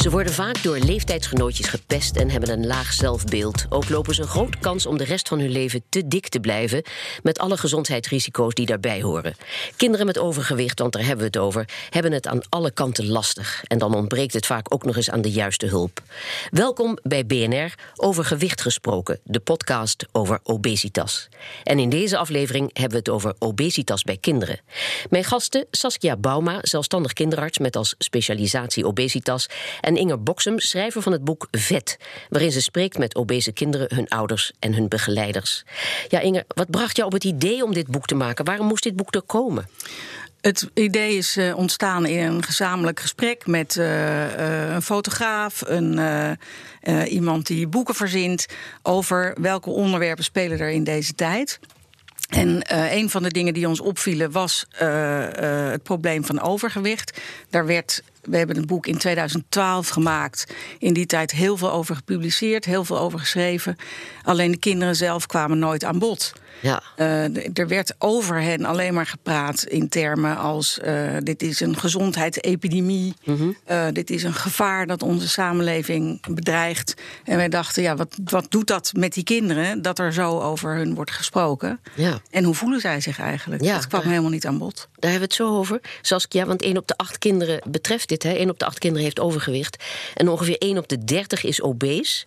Ze worden vaak door leeftijdsgenootjes gepest en hebben een laag zelfbeeld. Ook lopen ze een grote kans om de rest van hun leven te dik te blijven, met alle gezondheidsrisico's die daarbij horen. Kinderen met overgewicht, want daar hebben we het over, hebben het aan alle kanten lastig. En dan ontbreekt het vaak ook nog eens aan de juiste hulp. Welkom bij BNR Over Gewicht gesproken, de podcast over obesitas. En in deze aflevering hebben we het over obesitas bij kinderen. Mijn gasten Saskia Bauma, zelfstandig kinderarts met als specialisatie obesitas Inger Boksem, schrijver van het boek Vet, waarin ze spreekt met obese kinderen, hun ouders en hun begeleiders. Ja, Inger, wat bracht jou op het idee om dit boek te maken? Waarom moest dit boek er komen? Het idee is uh, ontstaan in een gezamenlijk gesprek met uh, uh, een fotograaf, een, iemand die boeken verzint over welke onderwerpen spelen er in deze tijd. En een van de dingen die ons opvielen was het probleem van overgewicht. Daar werd we hebben een boek in 2012 gemaakt. In die tijd heel veel over gepubliceerd, heel veel over geschreven. Alleen de kinderen zelf kwamen nooit aan bod. Ja. Uh, er werd over hen alleen maar gepraat in termen als: uh, dit is een gezondheidsepidemie, mm -hmm. uh, dit is een gevaar dat onze samenleving bedreigt. En wij dachten: ja, wat, wat doet dat met die kinderen dat er zo over hun wordt gesproken? Ja. En hoe voelen zij zich eigenlijk? Ja, dat kwam helemaal niet aan bod. Daar hebben we het zo over. Saskia, want één op de acht kinderen betreft dit. Hè? 1 op de acht kinderen heeft overgewicht. En ongeveer 1 op de 30 is obese.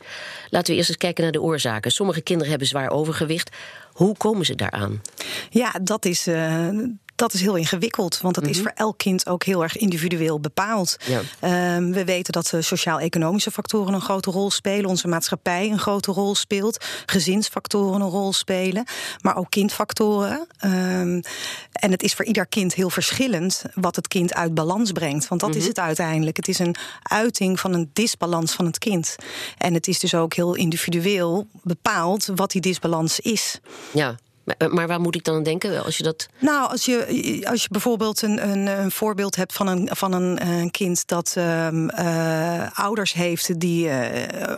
Laten we eerst eens kijken naar de oorzaken. Sommige kinderen hebben zwaar overgewicht. Hoe komen ze daaraan? Ja, dat is. Uh, dat is heel ingewikkeld, want dat mm -hmm. is voor elk kind ook heel erg individueel bepaald. Ja. Um, we weten dat sociaal-economische factoren een grote rol spelen, onze maatschappij een grote rol speelt, gezinsfactoren een rol spelen, maar ook kindfactoren. Um, en het is voor ieder kind heel verschillend wat het kind uit balans brengt, want dat mm -hmm. is het uiteindelijk. Het is een uiting van een disbalans van het kind. En het is dus ook heel individueel bepaald wat die disbalans is. Ja. Maar, maar, waar moet ik dan aan denken als je dat. Nou, als je, als je bijvoorbeeld een, een, een voorbeeld hebt van een, van een, een kind dat um, uh, ouders heeft die. Uh,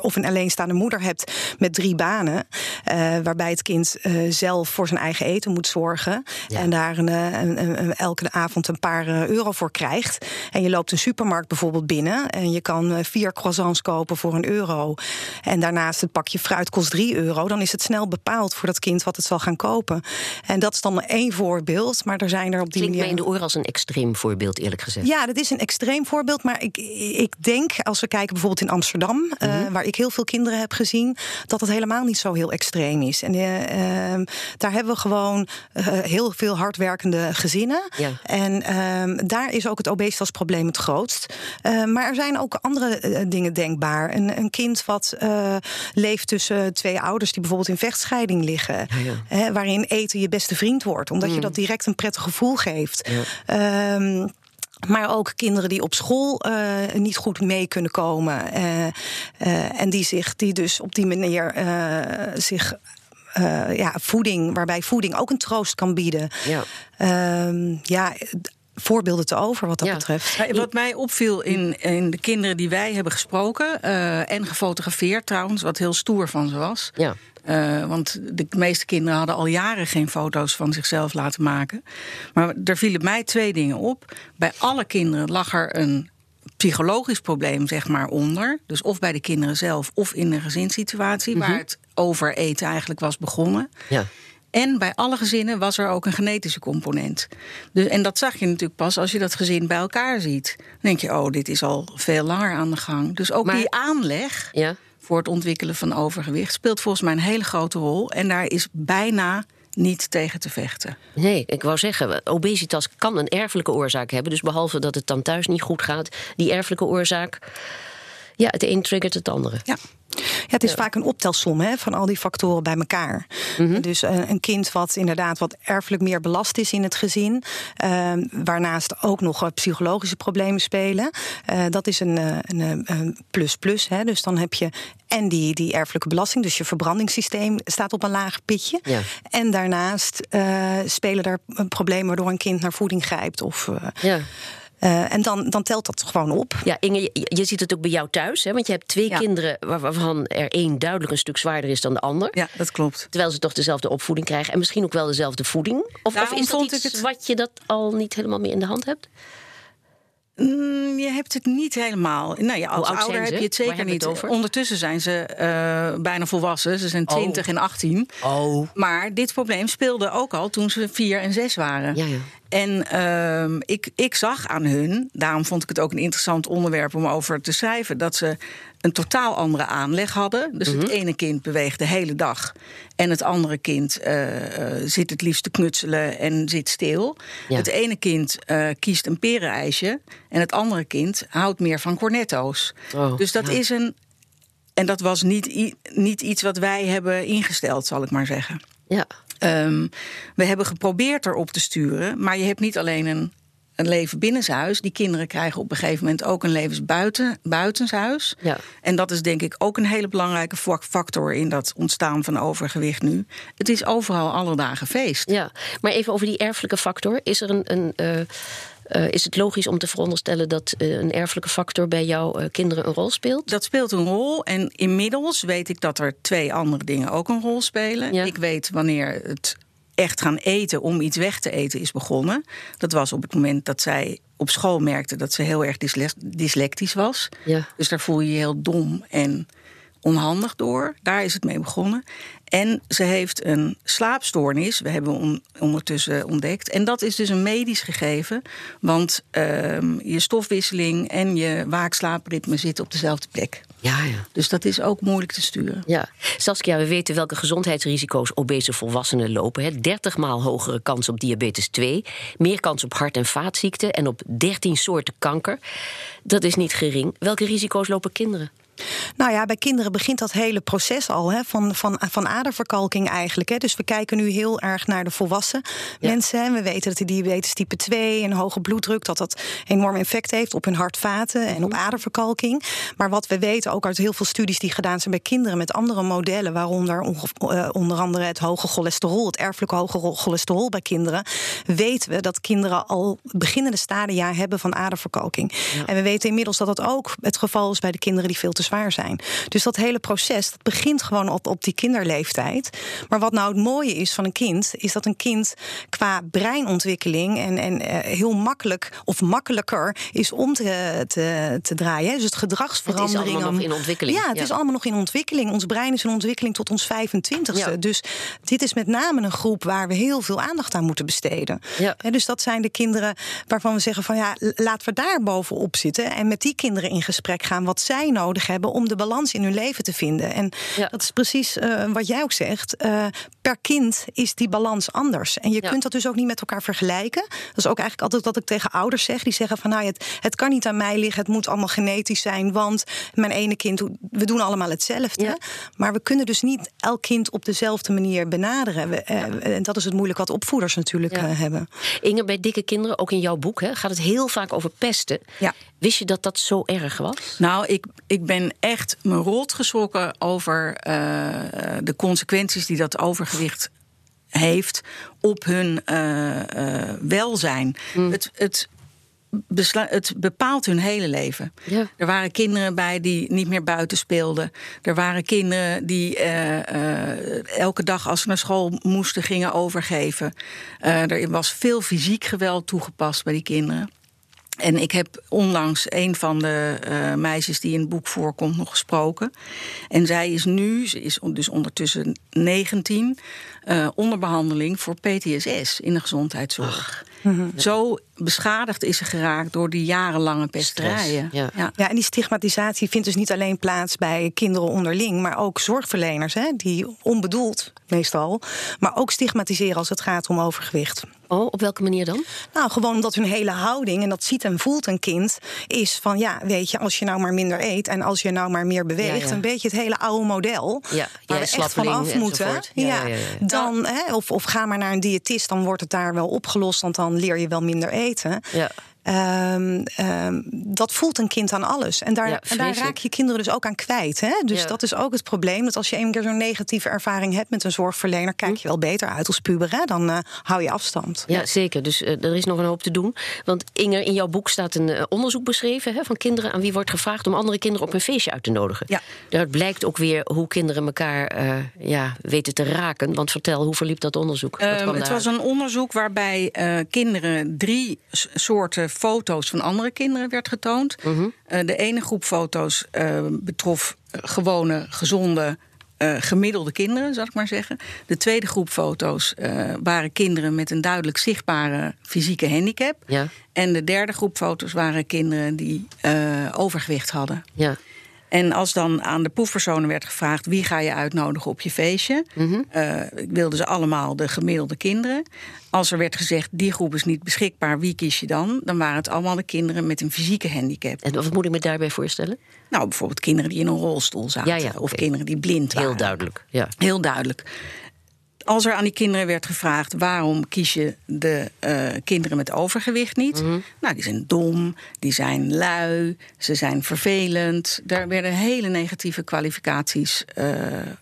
of een alleenstaande moeder hebt met drie banen. Uh, waarbij het kind zelf voor zijn eigen eten moet zorgen. Ja. En daar een, een, elke avond een paar euro voor krijgt. En je loopt een supermarkt bijvoorbeeld binnen. En je kan vier croissants kopen voor een euro. En daarnaast het pakje fruit kost drie euro. Dan is het snel bepaald voor dat kind wat het zal gaan kopen. En dat is dan één voorbeeld, maar er zijn er op die Klinkt manier... mij in de oor als een extreem voorbeeld, eerlijk gezegd. Ja, dat is een extreem voorbeeld, maar ik, ik denk, als we kijken bijvoorbeeld in Amsterdam... Mm -hmm. uh, waar ik heel veel kinderen heb gezien, dat het helemaal niet zo heel extreem is. En uh, uh, daar hebben we gewoon eh, heel veel hardwerkende gezinnen. Ja. En ehm, daar is ook het obesitasprobleem het grootst. Eh, maar er zijn ook andere eh, dingen denkbaar. Een, een kind wat leeft tussen twee ouders die bijvoorbeeld in vechtscheiding liggen... Ja, ja. Hè, waar waarin eten je beste vriend wordt. Omdat mm. je dat direct een prettig gevoel geeft. Ja. Um, maar ook kinderen die op school uh, niet goed mee kunnen komen. Uh, uh, en die, zich, die dus op die manier zich. ja, voeding, waarbij voeding ook een troost kan bieden. Ja, um, ja voorbeelden te over wat dat ja. betreft. Wat mij opviel in, in de kinderen die wij hebben gesproken uh, en gefotografeerd trouwens, wat heel stoer van ze was. Ja. Uh, want de meeste kinderen hadden al jaren geen foto's van zichzelf laten maken. Maar er vielen mij twee dingen op. Bij alle kinderen lag er een psychologisch probleem, zeg maar, onder. Dus of bij de kinderen zelf of in de gezinssituatie, mm -hmm. waar het overeten eigenlijk was begonnen. Ja. En bij alle gezinnen was er ook een genetische component. Dus, en dat zag je natuurlijk pas als je dat gezin bij elkaar ziet. Dan denk je, oh, dit is al veel langer aan de gang. Dus ook maar, die aanleg ja. voor het ontwikkelen van overgewicht speelt volgens mij een hele grote rol. En daar is bijna niet tegen te vechten. Nee, ik wou zeggen, obesitas kan een erfelijke oorzaak hebben. Dus behalve dat het dan thuis niet goed gaat, die erfelijke oorzaak. Ja, het een triggert het andere. Ja. Ja, het is ja. vaak een optelsom hè, van al die factoren bij elkaar. Mm -hmm. Dus uh, een kind wat inderdaad wat erfelijk meer belast is in het gezin, uh, waarnaast ook nog uh, psychologische problemen spelen, dat is een, een, een plus plus. Hè. Dus dan heb je en die, die erfelijke belasting, dus je verbrandingssysteem staat op een laag pitje. Ja. En daarnaast spelen er problemen waardoor een kind naar voeding grijpt of. Ja. Uh, en dan, dan telt dat gewoon op. Ja, Inge, je, je ziet het ook bij jou thuis. Hè? Want je hebt twee ja. kinderen waarvan er één duidelijk een stuk zwaarder is dan de ander. Ja, dat klopt. Terwijl ze toch dezelfde opvoeding krijgen en misschien ook wel dezelfde voeding. Of, of is dat iets het... wat je dat al niet helemaal meer in de hand hebt? Mm, je hebt het niet helemaal. Nou ja, als oud ouder heb je het zeker niet. het over? Ondertussen zijn ze eh, bijna volwassen. Ze zijn 20 en 18. Oh. Maar dit probleem speelde ook al toen ze 4 en 6 waren. Ja, ja. En ehm, ik, ik zag aan hun, daarom vond ik het ook een interessant onderwerp om over te schrijven, dat ze een totaal andere aanleg hadden. Dus Mhm. het ene kind beweegt de hele dag. En het andere kind eh, eh, zit het liefst te knutselen en zit stil. Ja. Het ene kind eh, kiest een perenijsje. En het andere kind houdt meer van cornetto's. Oh, dus dat ja. is een. En dat was niet, niet iets wat wij hebben ingesteld, zal ik maar zeggen. Ja. Ehm, we hebben geprobeerd erop te sturen, maar je hebt niet alleen een, een leven binnenshuis. Die kinderen krijgen op een gegeven moment ook een levens buiten, buitenshuis. Ja. En dat is denk ik ook een hele belangrijke fa- factor in dat ontstaan van overgewicht nu. Het is overal alle dagen feest. Ja, maar even over die erfelijke factor. Is, er een, een, eh, eh, is het logisch om te veronderstellen dat eh, een erfelijke factor bij jouw eh, kinderen een rol speelt? Dat speelt een rol. En inmiddels weet ik dat er twee andere dingen ook een rol spelen. Ja. Ik weet wanneer het echt gaan eten om iets weg te eten is begonnen. Dat was op het moment dat zij op school merkte dat ze heel erg dysle- dyslectisch was. Ja. Dus daar voel je je heel dom en onhandig door. Daar is het mee begonnen. En ze heeft een slaapstoornis, we hebben on- ondertussen ontdekt. En dat is dus een medisch gegeven. Want ehm, je stofwisseling en je waakslaapritme zitten op dezelfde plek. Ja, ja. Dus dat is ook moeilijk te sturen. Ja, Saskia, we weten welke gezondheidsrisico's obese volwassenen lopen. Hè. 30 maal hogere kans op diabetes 2, meer kans op hart- en vaatziekten en op 13 soorten kanker. Dat is niet gering. Welke risico's lopen kinderen? Nou ja, bij kinderen begint dat hele proces al hè, van, van, van aderverkalking eigenlijk. Hè. Dus we kijken nu heel erg naar de volwassen Ja. mensen. Hè. We weten dat de diabetes type 2 en hoge bloeddruk... dat dat enorm effect heeft op hun hartvaten en op Mhm. aderverkalking. Maar wat we weten ook uit heel veel studies die gedaan zijn bij kinderen... met andere modellen, waaronder eh, onder andere het hoge cholesterol... het erfelijk hoge ro- cholesterol bij kinderen... weten we dat kinderen al beginnende stadia hebben van aderverkalking. En we weten inmiddels dat dat ook het geval is bij de kinderen die veel te zwaar zijn. Dus dat hele proces dat begint gewoon op, op die kinderleeftijd. Maar wat nou het mooie is van een kind, is dat een kind qua breinontwikkeling en, en eh, heel makkelijk of makkelijker is om te, te, te draaien. Dus het gedragsveranderingen. allemaal nog in ontwikkeling, Ja, het ja. is allemaal nog in ontwikkeling. Ons brein is in ontwikkeling tot ons 25ste. Ja. Dus dit is met name een groep waar we heel veel aandacht aan moeten besteden. Ja. Dus dat zijn de kinderen waarvan we zeggen van ja, laten we daar bovenop zitten en met die kinderen in gesprek gaan wat zij nodig hebben om de balans in hun leven te vinden. En Ja. dat is precies eh, wat jij ook zegt. Eh, per kind is die balans anders. En je Ja. kunt dat dus ook niet met elkaar vergelijken. Dat is ook eigenlijk altijd wat ik tegen ouders zeg. Die zeggen van nou, het, het kan niet aan mij liggen. Het moet allemaal genetisch zijn. Want mijn ene kind, we doen allemaal hetzelfde. Ja. Maar we kunnen dus niet elk kind op dezelfde manier benaderen. We, eh, En dat is het moeilijk wat opvoeders natuurlijk Ja. hebben. Inge, bij dikke kinderen, ook in jouw boek, hè, gaat het heel vaak over pesten. Ja. Wist je dat dat zo erg was? Nou, ik, ik ben echt me rot geschrokken over eh, de consequenties die dat overgewicht heeft op hun eh, eh, welzijn. Het, het, het bepaalt hun hele leven. Ja. Er waren kinderen bij die niet meer buiten speelden. Er waren kinderen die elke dag als ze naar school moesten gingen overgeven. Eh, er was veel fysiek geweld toegepast bij die kinderen. En ik heb onlangs een van de eh, meisjes die in het boek voorkomt nog gesproken. En zij is nu, ze is dus ondertussen 19, eh, onder behandeling voor PTSS in de gezondheidszorg. Zo beschadigd is ze geraakt door die jarenlange pesterijen. ja. Ja, en die stigmatisatie vindt dus niet alleen plaats bij kinderen onderling, maar ook zorgverleners, hè, die onbedoeld meestal, maar ook stigmatiseren als het gaat om overgewicht. Oh, op welke manier dan? Nou, gewoon omdat hun hele houding, en dat ziet en voelt een kind, is van ja, weet je, als je nou maar minder eet en als je nou maar meer beweegt, Ja, ja. een beetje het hele oude model. Ja, waar jij we echt van af moeten. enzovoort. Ja, Ja, ja, ja, ja. Dan, hè, of, of ga maar naar een diëtist, dan wordt het daar wel opgelost, want dan leer je wel minder eten. Ja. Ehm, ehm, dat voelt een kind aan alles. En daar, Ja, en daar raak je kinderen dus ook aan kwijt. Hè? Dus Ja. dat is ook het probleem. Dat als je een keer zo'n negatieve ervaring hebt met een zorgverlener, Hm. kijk je wel beter uit als puber. Hè? Dan eh, hou je afstand. Ja, zeker. Dus eh, er is nog een hoop te doen. Want Inger, in jouw boek staat een eh, onderzoek beschreven hè, van kinderen aan wie wordt gevraagd om andere kinderen op een feestje uit te nodigen. Ja. Daaruit blijkt ook weer hoe kinderen elkaar eh, ja, weten te raken. Want vertel, hoe verliep dat onderzoek? Wat Ehm, kwam het daar? was een onderzoek waarbij eh, kinderen drie soorten foto's van andere kinderen werd getoond. Eh, de ene groep foto's eh, betrof eh, gewone, gezonde, gemiddelde kinderen, zal ik maar zeggen. De tweede groep foto's waren kinderen met een duidelijk zichtbare fysieke handicap. Ja. En de derde groep foto's waren kinderen die overgewicht hadden. Ja. En als dan aan de proefpersonen werd gevraagd wie ga je uitnodigen op je feestje, Mhm. eh, wilden ze allemaal de gemiddelde kinderen. Als er werd gezegd die groep is niet beschikbaar, wie kies je dan? Dan waren het allemaal de kinderen met een fysieke handicap. En wat moet ik me daarbij voorstellen? Nou, bijvoorbeeld kinderen die in een rolstoel zaten, Ja, ja, of kinderen die blind waren. Heel duidelijk. Ja. Heel duidelijk. Als er aan die kinderen werd gevraagd waarom kies je de eh, kinderen met overgewicht niet? Mhm. Nou, die zijn dom, die zijn lui, ze zijn vervelend. Daar werden hele negatieve kwalificaties. eh,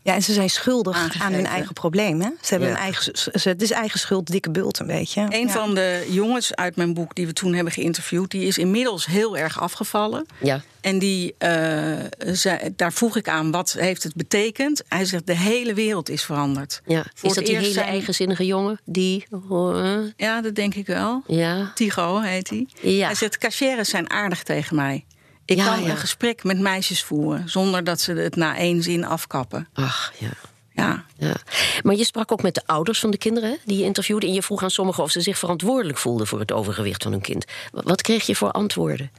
Ja, en ze zijn schuldig Aangegeven. aan hun eigen probleem. Hè? Ze hebben Ja. een eigen, ze, het is eigen schuld, dikke bult een beetje. een Ja. van de jongens uit mijn boek die we toen hebben geïnterviewd, die is inmiddels heel erg afgevallen. Ja. En die, eh, daar vroeg ik aan, wat heeft het betekend? Hij zegt, de hele wereld is veranderd. ja. Voor Is dat die hele zijn- eigenzinnige jongen? Die. Ja, dat denk ik wel. ja. Tigo heet hij. Ja. Hij zegt, cashiers zijn aardig tegen mij. Ik Ja, kan ja. een gesprek met meisjes voeren... zonder dat ze het na één zin afkappen. Ach, ja. Ja. Ja. Maar je sprak ook met de ouders van de kinderen die je interviewde. En je vroeg aan sommigen of ze zich verantwoordelijk voelden voor het overgewicht van hun kind. Wa- Wat kreeg je voor antwoorden?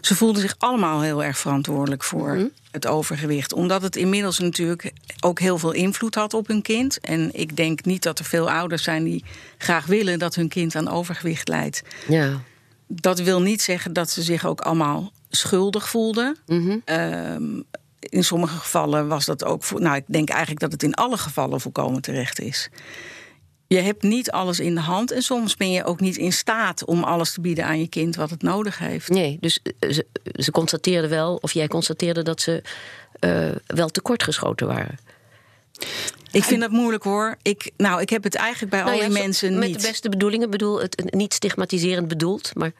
Ze voelden zich allemaal heel erg verantwoordelijk voor Mhm. het overgewicht. Omdat het inmiddels natuurlijk ook heel veel invloed had op hun kind. En ik denk niet dat er veel ouders zijn die graag willen... dat hun kind aan overgewicht lijdt. Ja. Dat wil niet zeggen dat ze zich ook allemaal schuldig voelden. Mhm. Ehm, in sommige gevallen was dat ook. Nou, ik denk eigenlijk dat het in alle gevallen volkomen terecht is. Je hebt niet alles in de hand en soms ben je ook niet in staat om alles te bieden aan je kind wat het nodig heeft. Nee, dus eh, ze, ze constateerden wel, of jij constateerde dat ze eh, wel tekortgeschoten waren. Ik vind dat moeilijk hoor. Ik, nou, ik heb het eigenlijk bij al Nou ja, die mensen met niet. de beste bedoelingen, bedoel het niet stigmatiserend bedoeld, maar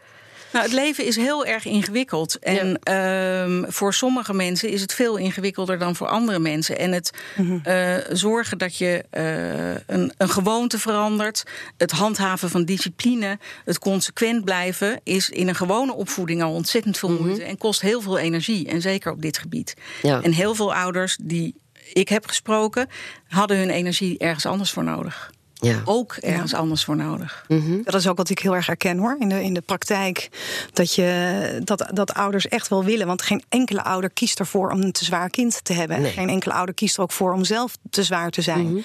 Nou, het leven is heel erg ingewikkeld. En ehm, voor sommige mensen is het veel ingewikkelder dan voor andere mensen. En het Mhm. eh, zorgen dat je eh, een, een gewoonte verandert, het handhaven van discipline, het consequent blijven, is in een gewone opvoeding al ontzettend veel moeite en kost heel veel energie. En zeker op dit gebied. Mhm. Ja. En heel veel ouders die ik heb gesproken, hadden hun energie ergens anders voor nodig. Ja. Ook ergens anders voor nodig. Dat is ook wat ik heel erg herken hoor. In de, in de praktijk. Dat, je, dat, dat ouders echt wel willen. Want geen enkele ouder kiest ervoor om een te zwaar kind te hebben. Nee. Geen enkele ouder kiest er ook voor om zelf te zwaar te zijn.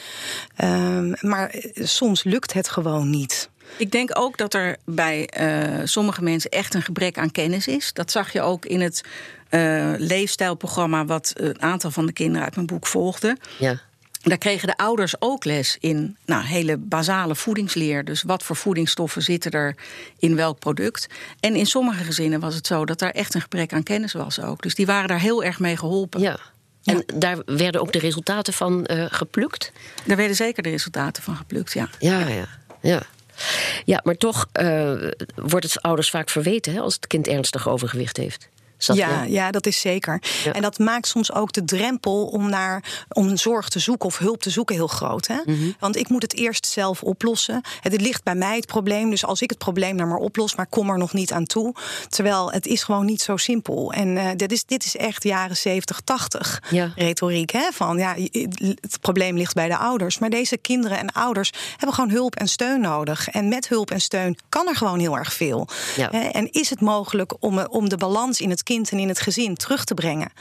Ehm, maar eh, soms lukt het gewoon niet. Ik denk ook dat er bij eh, sommige mensen echt een gebrek aan kennis is. Dat zag je ook in het eh, leefstijlprogramma wat een aantal van de kinderen uit mijn boek volgde. ja. Daar kregen de ouders ook les in nou, hele basale voedingsleer. Dus wat voor voedingsstoffen zitten er in welk product. En in sommige gezinnen was het zo dat daar echt een gebrek aan kennis was ook. Dus die waren daar heel erg mee geholpen. ja. En daar werden ook de resultaten van eh, geplukt? Daar werden zeker de resultaten van geplukt, ja. Ja, ja, ja. Ja, maar toch eh, wordt het ouders vaak verweten hè, als het kind ernstig overgewicht heeft. Dat- Ja, ja, dat is zeker. Ja. En dat maakt soms ook de drempel om naar om zorg te zoeken of hulp te zoeken heel groot. Hè? Mhm. Want ik moet het eerst zelf oplossen. Het ligt bij mij het probleem. Dus als ik het probleem nou maar oplos, maar kom er nog niet aan toe. Terwijl het is gewoon niet zo simpel. En eh, dit, is, dit is echt jaren 70, 80 Ja. retoriek. Hè? Van ja, het probleem ligt bij de ouders. Maar deze kinderen en ouders hebben gewoon hulp en steun nodig. En met hulp en steun kan er gewoon heel erg veel. Ja. En is het mogelijk om, om de balans in het kind en in het gezin terug te brengen?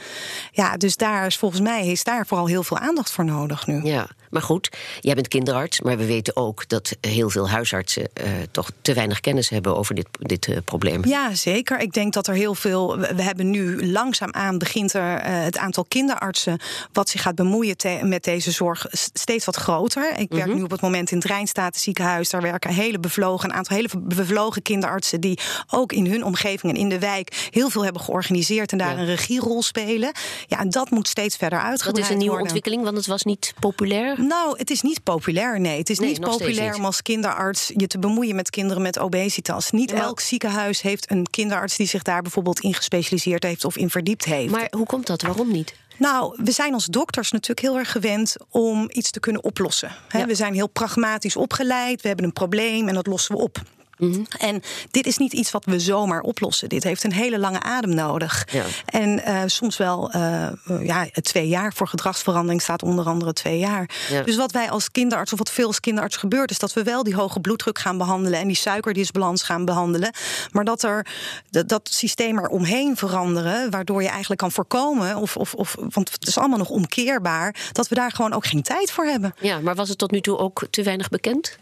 Ja, dus daar is volgens mij is daar vooral heel veel aandacht voor nodig nu. Ja, maar goed, jij bent kinderarts, maar we weten ook dat heel veel huisartsen eh, toch te weinig kennis hebben over dit, dit eh, probleem. Ja, zeker. Ik denk dat er heel veel. We hebben nu langzaamaan begint er eh, het aantal kinderartsen wat zich gaat bemoeien te- met deze zorg steeds wat groter. Ik werk nu op het moment in het Rijnstaten ziekenhuis. Daar werken hele bevlogen, een aantal hele bevlogen kinderartsen die ook in hun omgeving en in de wijk heel veel hebben georganiseerd en daar Ja. een regierol spelen. Ja, en dat moet steeds verder Dat uitgebreid is een nieuwe worden. ontwikkeling, want het was niet populair. Nou, het is niet populair. Nee, het is Nee, niet populair niet. om als kinderarts je te bemoeien met kinderen met obesitas. Niet Maar- elk ziekenhuis heeft een kinderarts die zich daar bijvoorbeeld in gespecialiseerd heeft of in verdiept heeft. Maar hoe komt dat? Waarom niet? Nou, we zijn als dokters natuurlijk heel erg gewend om iets te kunnen oplossen. Ja. We zijn heel pragmatisch opgeleid. We hebben een probleem en dat lossen we op. Mhm. En dit is niet iets wat we zomaar oplossen. Dit heeft een hele lange adem nodig. Ja. En uh, soms wel uh, ja, twee jaar voor gedragsverandering staat onder andere twee jaar. Ja. Dus wat wij als kinderarts, of wat veel als kinderarts gebeurt, is dat we wel die hoge bloeddruk gaan behandelen en die suikerdisbalans gaan behandelen. Maar dat er dat, dat systeem er omheen veranderen, waardoor je eigenlijk kan voorkomen, of, of, of, want het is allemaal nog omkeerbaar, dat we daar gewoon ook geen tijd voor hebben. Ja, maar was het tot nu toe ook te weinig bekend?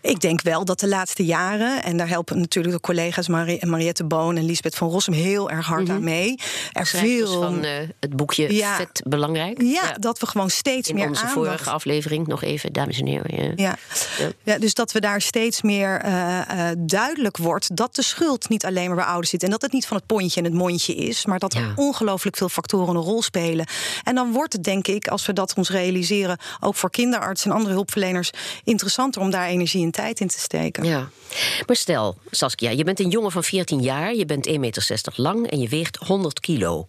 Ik denk wel dat de laatste jaren, en daar helpen natuurlijk de collega's Marie, Mariette Boon en Lisbeth van Rossum heel erg hard aan mhm. mee. Er veel van uh, het boekje ja, Vet Belangrijk. Ja, dat we gewoon steeds In meer onze aandacht... vorige aflevering nog even, dames en heren. Ja, ja. dus dat we daar steeds meer uh, uh, duidelijk wordt dat de schuld niet alleen maar bij ouders zit en dat het niet van het pontje en het mondje is, maar dat er ongelooflijk veel factoren een rol spelen. En dan wordt het, denk ik, als we dat ons realiseren, ook voor kinderartsen en andere hulpverleners interessanter om daar energie en tijd in te steken. Ja. Maar stel, Saskia, je bent een jongen van 14 jaar, je bent 1,60 meter lang en je weegt 100 kilo.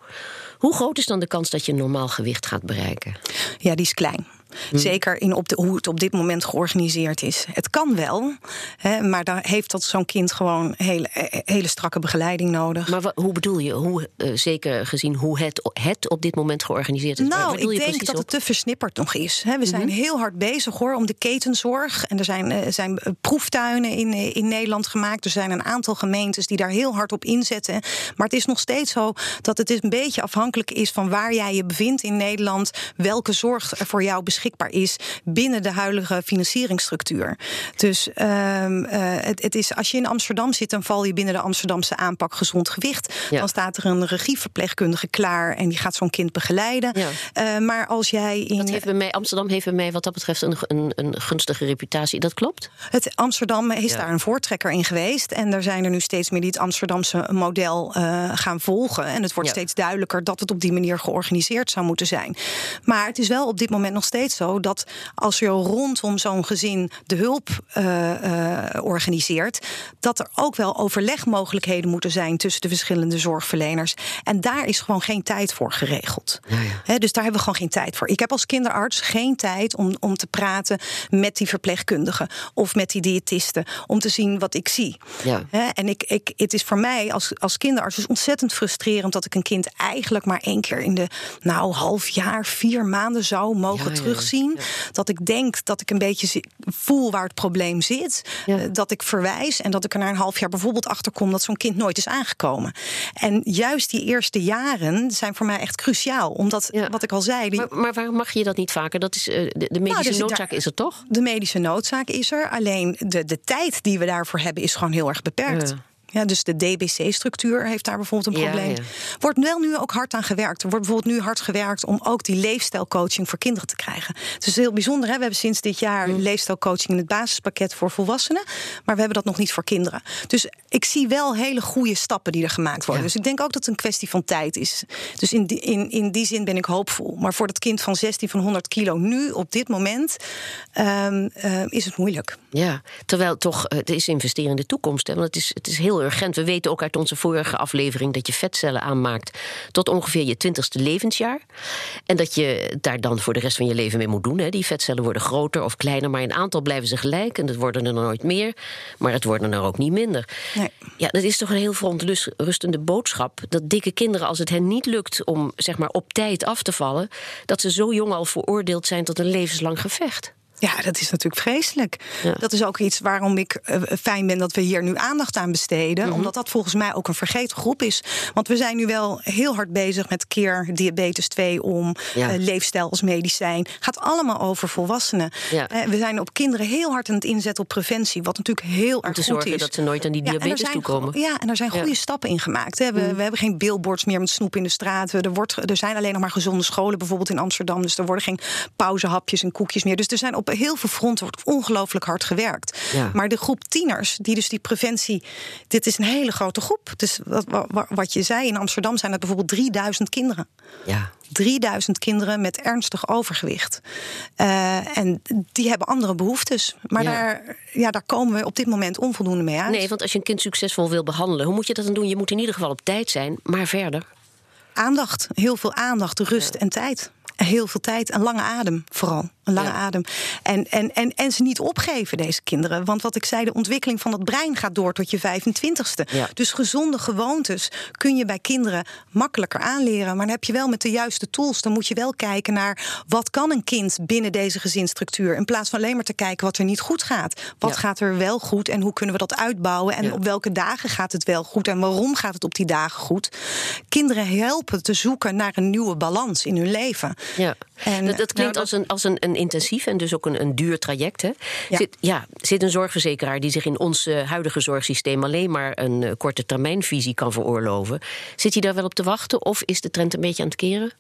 Hoe groot is dan de kans dat je een normaal gewicht gaat bereiken? Ja, die is klein. Hm. Zeker in op de, hoe het op dit moment georganiseerd is. Het kan wel, hè, maar dan heeft dat zo'n kind gewoon hele, eh, hele strakke begeleiding nodig. Maar hoe bedoel je? Hoe, uh, zeker gezien hoe het, het op dit moment georganiseerd is? Nou, ik denk dat het te versnipperd nog is. Hè. We zijn mhm. heel hard bezig hoor om de ketenzorg. En er zijn, uh, zijn proeftuinen in, in Nederland gemaakt. Er zijn een aantal gemeentes die daar heel hard op inzetten. Maar het is nog steeds zo dat het een beetje afhankelijk is van waar jij je bevindt in Nederland. Welke zorg er voor jou beschikbaar beschikbaar is binnen de huidige financieringsstructuur. Dus um, het, het, is, als je in Amsterdam zit, dan val je binnen de Amsterdamse aanpak gezond gewicht. Dan staat er een regieverpleegkundige klaar en die gaat zo'n kind begeleiden. Ja. Uh, maar als jij in. Dat heeft bij mij, Amsterdam heeft bij mij wat dat betreft een, een, een gunstige reputatie. Dat klopt? Het Amsterdam is daar een voortrekker in geweest. En er zijn er nu steeds meer die het Amsterdamse model uh, gaan volgen. En het wordt steeds duidelijker dat het op die manier georganiseerd zou moeten zijn. Maar het is wel op dit moment nog steeds zo dat als je rondom zo'n gezin de hulp uh, organiseert, dat er ook wel overlegmogelijkheden moeten zijn tussen de verschillende zorgverleners. En daar is gewoon geen tijd voor geregeld. Ja, ja. dus daar hebben we gewoon geen tijd voor. Ik heb als kinderarts geen tijd om, om te praten met die verpleegkundigen of met die diëtisten om te zien wat ik zie. Ja. en ik, ik, het is voor mij als, als kinderarts dus ontzettend frustrerend dat ik een kind eigenlijk maar één keer in de nou half jaar, vier maanden zou mogen terug zien. Dat ik denk dat ik een beetje voel waar het probleem zit. Eh, dat ik verwijs en dat ik er na een half jaar bijvoorbeeld achter kom dat zo'n kind nooit is aangekomen. En juist die eerste jaren zijn voor mij echt cruciaal. Omdat, wat ik al zei. Die... Maar, maar, waarom mag je dat niet vaker? Dat is, uh, de, de, medische nou, dus noodzaak is er toch? De medische noodzaak is er. Alleen de, de tijd die we daarvoor hebben is gewoon heel erg beperkt. Ja, dus de DBC-structuur heeft daar bijvoorbeeld een probleem. Wordt wel nu ook hard aan gewerkt. Er wordt bijvoorbeeld nu hard gewerkt om ook die leefstijlcoaching voor kinderen te krijgen. Het is heel bijzonder. Hè? We hebben sinds dit jaar mm. leefstijlcoaching in het basispakket voor volwassenen. Maar we hebben dat nog niet voor kinderen. Dus ik zie wel hele goede stappen die er gemaakt worden. Dus ik denk ook dat het een kwestie van tijd is. Dus in die, in, in die zin ben ik hoopvol. Maar voor dat kind van 16 van 100 kilo nu, op dit moment, um, uh, is het moeilijk. Ja, terwijl toch, het is investeren in de toekomst. Hè? Want het is, het is heel urgent. We weten ook uit onze vorige aflevering dat je vetcellen aanmaakt tot ongeveer je twintigste levensjaar. En dat je daar dan voor de rest van je leven mee moet doen. Hè. Die vetcellen worden groter of kleiner, maar in aantal blijven ze gelijk. En dat worden er nooit meer, maar het worden er ook niet minder. Nee. Ja, dat is toch een heel verontrustende boodschap. Dat dikke kinderen, als het hen niet lukt om zeg maar, op tijd af te vallen, dat ze zo jong al veroordeeld zijn tot een levenslang gevecht. Ja, dat is natuurlijk vreselijk. Dat is ook iets waarom ik uh, fijn ben dat we hier nu aandacht aan besteden. Mhm. Omdat dat volgens mij ook een vergeten groep is. Want we zijn nu wel heel hard bezig met keer diabetes 2 om ja. uh, leefstijl als medicijn. Gaat allemaal over volwassenen. Ja. Uh, we zijn op kinderen heel hard aan het inzetten op preventie. Wat natuurlijk heel om erg goed zorgen is. dat ze nooit aan die diabetes ja, toekomen. Ja, en er zijn goede stappen in gemaakt. We, mhm. we, hebben geen billboards meer met snoep in de straat. Er, wordt, er zijn alleen nog maar gezonde scholen, bijvoorbeeld in Amsterdam. Dus er worden geen pauzehapjes en koekjes meer. Dus er zijn op heel veel fronten wordt ongelooflijk hard gewerkt. Maar de groep tieners, die dus die preventie. Dit is een hele grote groep. Dus wat, wat, wat je zei, in Amsterdam zijn het bijvoorbeeld 3000 kinderen. Ja. 3000 kinderen met ernstig overgewicht. Uh, en die hebben andere behoeftes. Maar Daar, ja, daar komen we op dit moment onvoldoende mee uit. Nee, want als je een kind succesvol wil behandelen, hoe moet je dat dan doen? Je moet in ieder geval op tijd zijn, maar verder. Aandacht, heel veel aandacht, rust en tijd. Heel veel tijd en lange adem vooral. Een lange adem. En, en, en, en ze niet opgeven, deze kinderen. Want wat ik zei, de ontwikkeling van het brein gaat door tot je 25ste. Ja. Dus gezonde gewoontes kun je bij kinderen makkelijker aanleren. Maar dan heb je wel met de juiste tools. Dan moet je wel kijken naar wat kan een kind binnen deze gezinsstructuur. In plaats van alleen maar te kijken wat er niet goed gaat. Wat Ja. gaat er wel goed en hoe kunnen we dat uitbouwen? En op welke dagen gaat het wel goed en waarom gaat het op die dagen goed? Kinderen helpen te zoeken naar een nieuwe balans in hun leven. Ja. En- dat, dat klinkt Nou, als, een, als een, een intensief en dus ook een, een duur traject. Hè? Ja. Zit, ja, zit een zorgverzekeraar die zich in ons eh, huidige zorgsysteem alleen maar een eh, korte termijnvisie kan veroorloven. Zit hij daar wel op te wachten of is de trend een beetje aan het keren?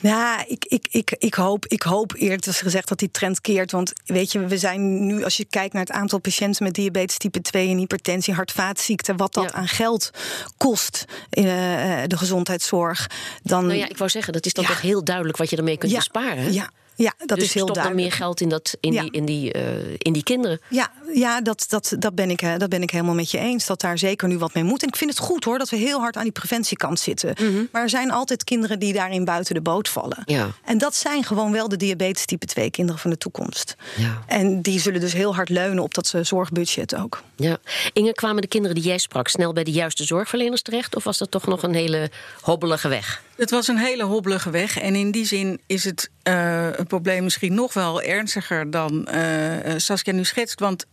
Ja, ik, ik, ik, ik, hoop, ik hoop eerlijk gezegd dat die trend keert. Want weet je, we zijn nu, als je kijkt naar het aantal patiënten met diabetes type 2 en hypertensie, hart-vaatziekten, wat dat Ja. aan geld kost in eh, de gezondheidszorg. Dan, Nou ja, ik wou zeggen, dat is dan Ja. toch heel duidelijk wat je ermee kunt besparen. Ja, ja, dat dus is heel duidelijk. meer geld in, dat, in, Ja. die, in, die, eh, in die kinderen. Ja, ja dat, dat, dat, ben ik, eh, dat ben ik helemaal met je eens. Dat daar zeker nu wat mee moet. En ik vind het goed hoor dat we heel hard aan die preventiekant zitten. Maar er zijn altijd kinderen die daarin buiten de boot vallen. Mhm. Ja. En dat zijn gewoon wel de diabetes type 2 kinderen van de toekomst. Ja. En die zullen dus heel hard leunen op dat zorgbudget ook. Ja. Inge, kwamen de kinderen die jij sprak snel bij de juiste zorgverleners terecht? Of was dat toch nog een hele hobbelige weg? Het was een hele hobbelige weg. En in die zin is het eh, een probleem misschien nog wel ernstiger dan eh, eh, Saskia nu schetst. Want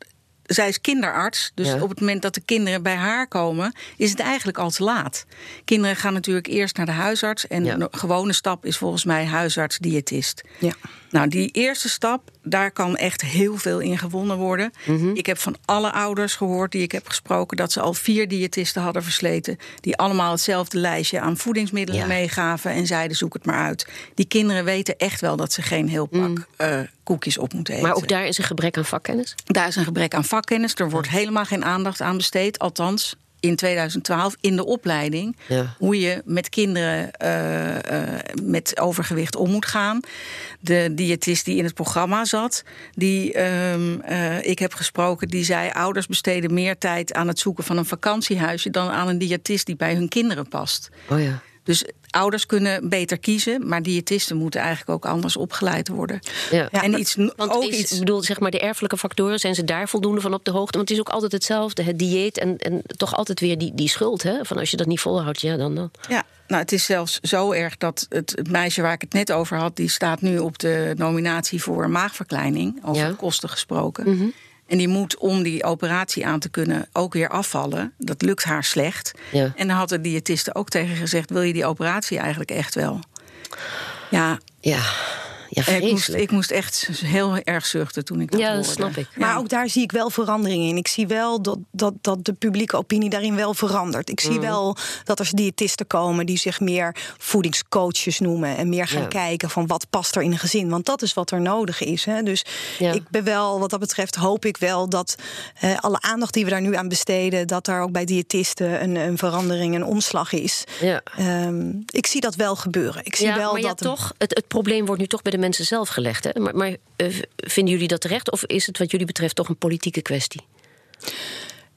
zij is kinderarts. Dus Ja. op het moment dat de kinderen bij haar komen, is het eigenlijk al te laat. Kinderen gaan natuurlijk eerst naar de huisarts. En Ja. de gewone stap is volgens mij huisarts-diëtist. Ja. Nou, die eerste stap, daar kan echt heel veel in gewonnen worden. Mhm. Ik heb van alle ouders gehoord die ik heb gesproken dat ze al vier diëtisten hadden versleten. Die allemaal hetzelfde lijstje aan voedingsmiddelen Ja. meegaven en zeiden: zoek het maar uit. Die kinderen weten echt wel dat ze geen heel pak eh, koekjes op moeten eten. Maar ook daar is een gebrek aan vakkennis? Daar is een gebrek aan vakkennis. Er wordt helemaal geen aandacht aan besteed. Althans, in 2012 in de opleiding. Ja. Hoe je met kinderen eh, eh, met overgewicht om moet gaan. De diëtist die in het programma zat, die ehm, eh, ik heb gesproken, die zei: ouders besteden meer tijd aan het zoeken van een vakantiehuisje dan aan een diëtist die bij hun kinderen past. Oh ja. Dus ouders kunnen beter kiezen, maar diëtisten moeten eigenlijk ook anders opgeleid worden. Ja. Ja, en iets, Want ook is, iets. ik bedoel, zeg maar, de erfelijke factoren, zijn ze daar voldoende van op de hoogte? Want het is ook altijd hetzelfde, het dieet en, en toch altijd weer die, die schuld. Hè? Van als je dat niet volhoudt, ja, dan. dan. Ja, nou, het is zelfs zo erg dat het, het meisje waar ik het net over had, die staat nu op de nominatie voor maagverkleining, over Ja. kosten gesproken. En die moet om die operatie aan te kunnen ook weer afvallen. Dat lukt haar slecht. Ja. En dan had de diëtiste ook tegen gezegd: wil je die operatie eigenlijk echt wel? Ja, Ja, ja ik moest, ik moest echt heel erg zuchten toen ik dat Ja, dat hoorde. snap ik. Maar Ja. ook daar zie ik wel veranderingen in. Ik zie wel dat, dat, dat de publieke opinie daarin wel verandert. Ik Mm. zie wel dat er diëtisten komen die zich meer voedingscoaches noemen. En meer gaan Ja. kijken van wat past er in een gezin. Want dat is wat er nodig is. Hè. Dus ik ben wel, wat dat betreft, hoop ik wel dat eh, alle aandacht die we daar nu aan besteden, dat daar ook bij diëtisten een, een verandering, een omslag is. Ja. Ehm, ik zie dat wel gebeuren. Ik zie wel maar dat. toch, het, het probleem wordt nu toch bij de mensen zelf gelegd. Hè? Maar, maar eh, vinden jullie dat terecht? Of is het wat jullie betreft toch een politieke kwestie?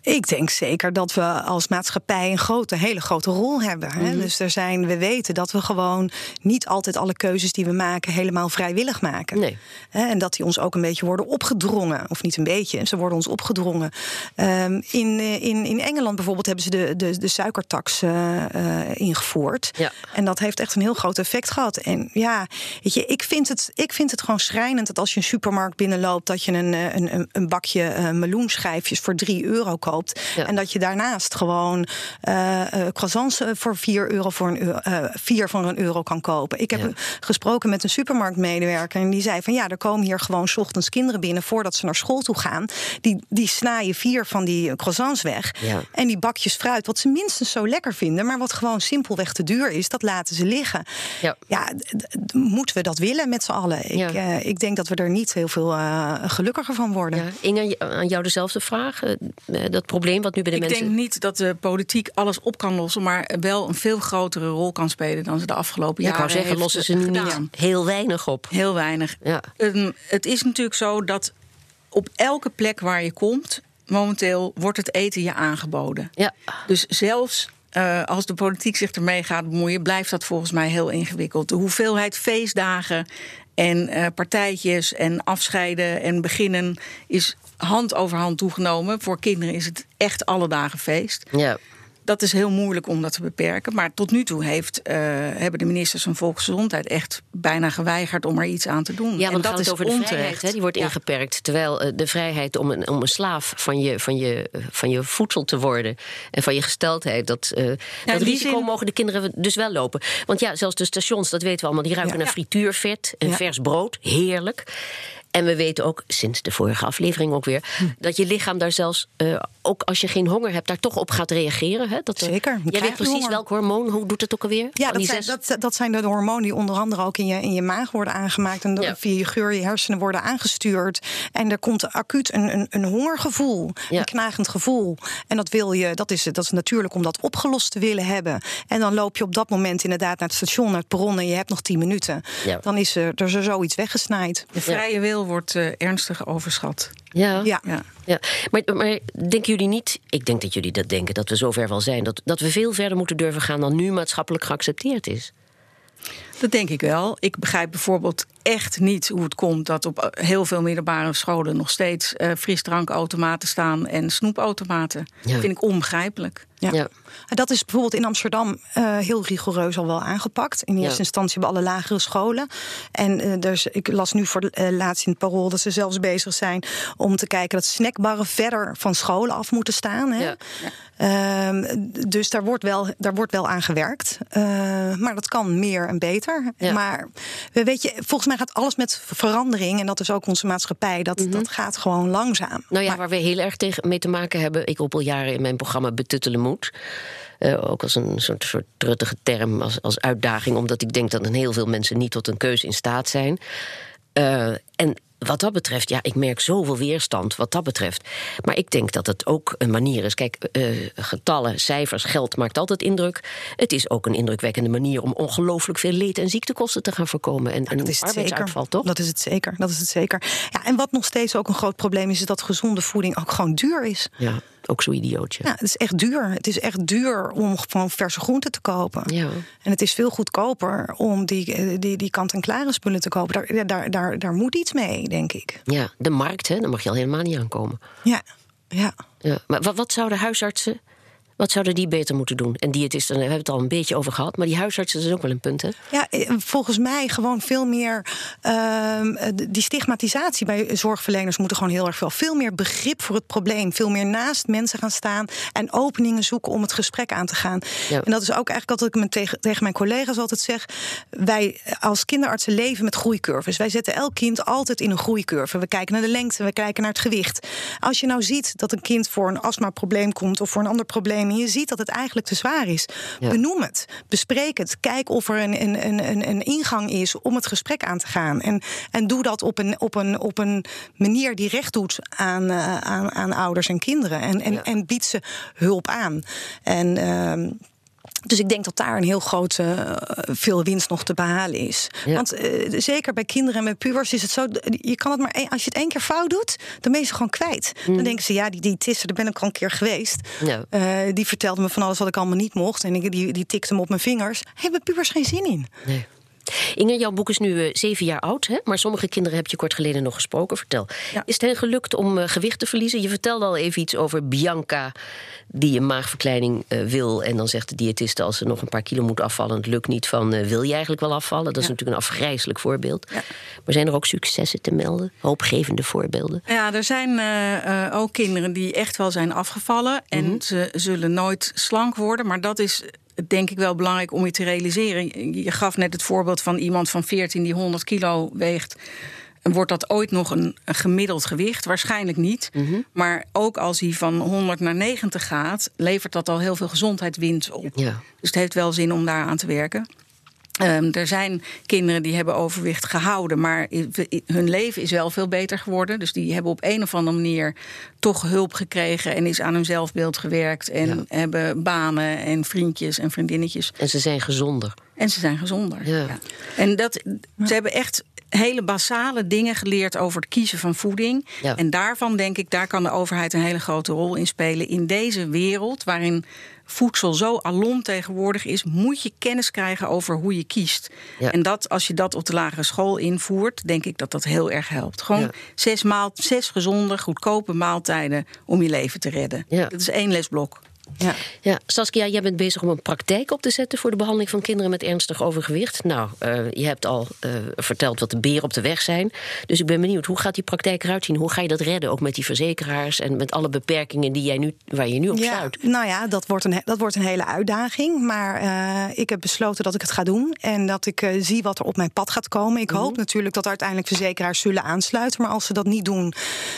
Ik denk zeker dat we als maatschappij een grote, hele grote rol hebben. Hè? Mhm. Dus er zijn, we weten dat we gewoon niet altijd alle keuzes die we maken helemaal vrijwillig maken. Nee. En dat die ons ook een beetje worden opgedrongen. Of niet een beetje, ze worden ons opgedrongen. Ehm, in, eh, in, in Engeland bijvoorbeeld hebben ze de, de, de suikertax eh, eh, ingevoerd. Ja. En dat heeft echt een heel groot effect gehad. En ja, weet je, ik vind het, ik vind het gewoon schrijnend dat als je een supermarkt binnenloopt, dat je een, een, een, bakje eh, meloenschijfjes voor 3 euro koopt. Ja. En dat je daarnaast gewoon eh, croissants eh, voor 4 euro voor een euro, vier voor een euro kan kopen. Ik heb Ja. gesproken met een supermarktmedewerker en die zei van ja, er komen hier gewoon 's ochtends kinderen binnen voordat ze naar school toe gaan. Die, die snijden vier van die croissants weg. Ja. En die bakjes fruit, wat ze minstens zo lekker vinden, maar wat gewoon simpelweg te duur is, dat laten ze liggen. Ja. Ja, moeten we dat willen met z'n allen? Ik, ik denk dat we er niet heel veel gelukkiger van worden. Ja. Inge, aan jou dezelfde vraag. Eh, Dat probleem wat nu bij de Ik mensen... denk niet dat de politiek alles op kan lossen, maar wel een veel grotere rol kan spelen dan ze de afgelopen ja, ik jaren wou zeggen, lossen ze nu gedaan. niet heel weinig op. Heel weinig. Ja. Ehm, het is natuurlijk zo dat op elke plek waar je komt, momenteel wordt het eten je aangeboden. Ja. Dus zelfs eh, als de politiek zich ermee gaat bemoeien, blijft dat volgens mij heel ingewikkeld. De hoeveelheid feestdagen En eh, partijtjes en afscheiden en beginnen is hand over hand toegenomen. Voor kinderen is het echt alle dagen feest. Ja. Dat is heel moeilijk om dat te beperken. Maar tot nu toe heeft, uh, hebben de ministers van Volksgezondheid echt bijna geweigerd om er iets aan te doen. Ja, want en dat is over de onterecht. vrijheid. Hè? Die wordt Ja. ingeperkt. Terwijl uh, de vrijheid om een, om een slaaf van je, van, je, van je voedsel te worden en van je gesteldheid, dat, uh, dat risico zin- mogen de kinderen dus wel lopen. Want ja, zelfs de stations, dat weten we allemaal, die ruiken Ja. naar frituurvet en vers brood. Heerlijk. En we weten ook, sinds de vorige aflevering ook weer, Hm. dat je lichaam daar zelfs, eh, ook als je geen honger hebt, daar toch op gaat reageren. Hè? Dat er- Zeker, je Jij weet precies honger. welk hormoon, hoe doet het ook alweer? Ja, Van dat die zijn, zes- dat, dat zijn de hormonen die onder andere ook in je, in je maag worden aangemaakt. En door- Ja. via je geur je hersenen worden aangestuurd. En er komt acuut een, een, een hongergevoel, Ja. een knagend gevoel. En dat wil je, dat is, dat is natuurlijk om dat opgelost te willen hebben. En dan loop je op dat moment inderdaad naar het station, naar het perron en je hebt nog tien minuten. Ja. Dan is er, er is zoiets weggesnaaid. De vrije wil wordt eh, ernstig overschat. ja. Ja. Ja. Ja, maar, maar denken jullie niet, ik denk dat jullie dat denken, dat we zover wel zijn, dat, dat we veel verder moeten durven gaan dan nu maatschappelijk geaccepteerd is? Dat denk ik wel. Ik begrijp bijvoorbeeld echt niet hoe het komt dat op eh, heel veel middelbare scholen nog steeds eh frisdrankautomaten staan en snoepautomaten. Ja. Dat vind ik onbegrijpelijk. Ja. Ja. Dat is bijvoorbeeld in Amsterdam eh, heel rigoureus al wel aangepakt. In eerste Ja. instantie bij alle lagere scholen. En dus, ik las nu voor uh, laatst in het parool dat ze zelfs bezig zijn om te kijken dat snackbarren verder van scholen af moeten staan. Hè? Ja. Ehm, dus daar wordt wel, daar wordt wel aan gewerkt. Eh, maar dat kan meer en beter. Ja. Maar we- weet je, volgens mij gaat alles met verandering. En dat is ook onze maatschappij. Dat, dat gaat gewoon langzaam. Mhm. Nou ja, Maar- waar we heel erg tegen, mee te maken hebben, ik roep al jaren in mijn programma betuttelen moet. Eh, ook als een soort, soort truttige term, als, als uitdaging, omdat ik denk dat een heel veel mensen niet tot een keuze in staat zijn. Eh, en wat dat betreft, ja, ik merk zoveel weerstand wat dat betreft. Maar ik denk dat het ook een manier is. Kijk, eh, getallen, cijfers, geld maakt altijd indruk. Het is ook een indrukwekkende manier om ongelooflijk veel leed en ziektekosten te gaan voorkomen. En, en Dat is het arbeidsuitval, zeker. toch? Dat is het zeker. Dat is het zeker. Ja, en wat nog steeds ook een groot probleem is, is dat gezonde voeding ook gewoon duur is. Ja, ook zo idiootje. Ja, het is echt duur. Het is echt duur om gewoon verse groenten te kopen. Ja. En het is veel goedkoper om die, eh, die, die kant-en-klare spullen te kopen. Daar, daar, daar moet iets mee, denk ik. Ja, de markt, hè, daar mag je al helemaal niet aankomen. Ja, ja. Ja, maar wat, wat zouden huisartsen, wat zouden die beter moeten doen? En diëtisten, daar hebben we het al een beetje over gehad. Maar die huisartsen, is ook wel een punt, hè? Ja, eh, volgens mij gewoon veel meer. ehm, eh, die stigmatisatie bij zorgverleners moet er gewoon heel erg veel. Veel meer begrip voor het probleem. Veel meer naast mensen gaan staan. En openingen zoeken om het gesprek aan te gaan. Ja. En dat is ook eigenlijk wat ik me tegen, tegen mijn collega's altijd zeg. Wij als kinderartsen leven met groeicurves. Wij zetten elk kind altijd in een groeicurve. We kijken naar de lengte, we kijken naar het gewicht. Als je nou ziet dat een kind voor een astmaprobleem komt of voor een ander probleem. En je ziet dat het eigenlijk te zwaar is, Ja. benoem het. Bespreek het. Kijk of er een, een, een, een, ingang is om het gesprek aan te gaan. En, en doe dat op een, op, een, op een manier die recht doet aan, eh, aan, aan ouders en kinderen. En, en, Ja. en bied ze hulp aan. En. ehm, dus ik denk dat daar een heel grote eh, veel winst nog te behalen is. Ja. Want eh, zeker bij kinderen en bij pubers is het zo... je kan het maar als je het één keer fout doet, dan ben je ze gewoon kwijt. Dan denken ze, ja, die diëtiste, daar ben ik al een keer geweest. Ja. Eh, die vertelde me van alles wat ik allemaal niet mocht. En ik, die, die tikte me op mijn vingers. Hebben pubers geen zin in. Nee. Inge, jouw boek is nu eh, zeven jaar oud, hè? maar sommige kinderen heb je kort geleden nog gesproken. Vertel. Ja. Is het hen gelukt om eh, gewicht te verliezen? Je vertelde al even iets over Bianca, die een maagverkleining eh, wil. En dan zegt de diëtiste als ze nog een paar kilo moet afvallen, het lukt niet van wil je eigenlijk wel afvallen? Dat is Ja. natuurlijk een afgrijzelijk voorbeeld. Ja. Maar zijn er ook successen te melden? Hoopgevende voorbeelden? Ja, er zijn ook kinderen die echt wel zijn afgevallen. En ze zullen nooit slank worden. Maar dat is denk ik wel belangrijk om je te realiseren. Je gaf net het voorbeeld van iemand van 14 die 100 kilo weegt. En Wordt dat ooit nog een, een gemiddeld gewicht? Waarschijnlijk niet. Maar ook als hij van 100 naar 90 gaat, levert dat al heel veel gezondheidswinst op. Ja. Dus het heeft wel zin om daar aan te werken. Ehm, er zijn kinderen die hebben overwicht gehouden, maar hun leven is wel veel beter geworden. Dus die hebben op een of andere manier toch hulp gekregen en is aan hun zelfbeeld gewerkt. En Ja. hebben banen en vriendjes en vriendinnetjes. En ze zijn gezonder. En ze zijn gezonder. Ja. En dat, ze hebben echt hele basale dingen geleerd over het kiezen van voeding. Ja. En daarvan denk ik, daar kan de overheid een hele grote rol in spelen. In deze wereld waarin voedsel zo alom tegenwoordig is, moet je kennis krijgen over hoe je kiest. Ja. En dat als je dat op de lagere school invoert, denk ik dat dat heel erg helpt. Gewoon Ja. zes, maal, zes gezonde, goedkope maaltijden om je leven te redden. Dat is één lesblok. Ja. Ja, Saskia, jij bent bezig om een praktijk op te zetten voor de behandeling van kinderen met ernstig overgewicht. Nou, eh, je hebt al eh, verteld wat de beren op de weg zijn. Dus ik ben benieuwd, hoe gaat die praktijk eruit zien? Hoe ga je dat redden? Ook met die verzekeraars en met alle beperkingen die jij nu, waar je nu op Ja, sluit. nou ja, dat wordt, een, dat wordt een hele uitdaging. Maar eh, ik heb besloten dat ik het ga doen. En dat ik zie wat er op mijn pad gaat komen. Ik Mhm. hoop natuurlijk dat uiteindelijk verzekeraars zullen aansluiten. Maar als ze dat niet doen.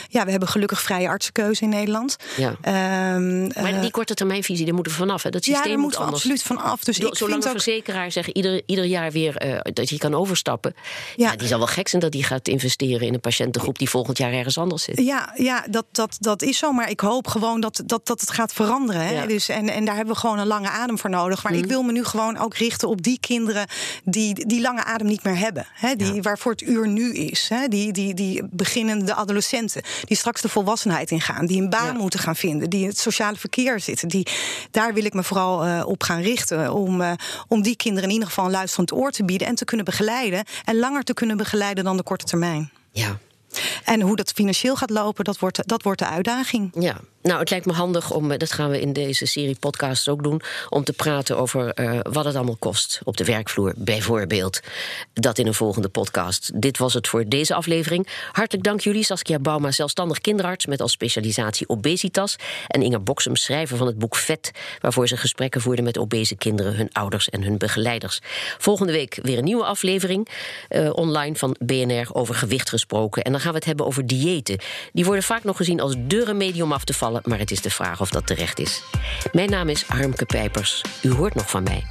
Ja, we hebben gelukkig vrije artsenkeuze in Nederland. Ja. Ehm, Maar die korte termijnvisie, daar moeten we vanaf. Hè? Dat ja, systeem daar moet moeten we anders. absoluut van af. Dus ik Zolang ook. verzekeraar zegt ieder, ieder jaar weer eh, dat je kan overstappen. Ja. Ja. die zal wel gek zijn dat die gaat investeren in een patiëntengroep die volgend jaar ergens anders zit. Ja, ja dat, dat, dat is zo. Maar ik hoop gewoon dat, dat, dat het gaat veranderen. Hè? Ja. Mhm. Dus, en, en daar hebben we gewoon een lange adem voor nodig. Maar ik wil me nu gewoon ook richten op die kinderen die die lange adem niet meer hebben. Hè? Die, Waarvoor het uur nu is. Hè? Die, die, die beginnende adolescenten. Die straks de volwassenheid ingaan. Die een baan Ja. moeten gaan vinden. Die in het sociale verkeer zitten. Die, daar wil ik me vooral eh, op gaan richten. Om, eh, om die kinderen in ieder geval een luisterend oor te bieden. En te kunnen begeleiden. En langer te kunnen begeleiden dan de korte termijn. Ja. En hoe dat financieel gaat lopen, dat wordt, dat wordt de uitdaging. Ja, nou, het lijkt me handig om, eh, dat gaan we in deze serie podcasts ook doen, om te praten over eh, wat het allemaal kost op de werkvloer, bijvoorbeeld. Dat in een volgende podcast. Dit was het voor deze aflevering. Hartelijk dank jullie, Saskia Bauma, zelfstandig kinderarts met als specialisatie obesitas, en Inger Boksem, schrijver van het boek Vet, waarvoor ze gesprekken voerden met obese kinderen, hun ouders en hun begeleiders. Volgende week weer een nieuwe aflevering eh, online van BNR over gewicht gesproken. En dan gaan we het hebben over diëten. Die worden vaak nog gezien als de remedie om af te maar het is de vraag of dat terecht is. Mijn naam is Harmke Pijpers. U hoort nog van mij.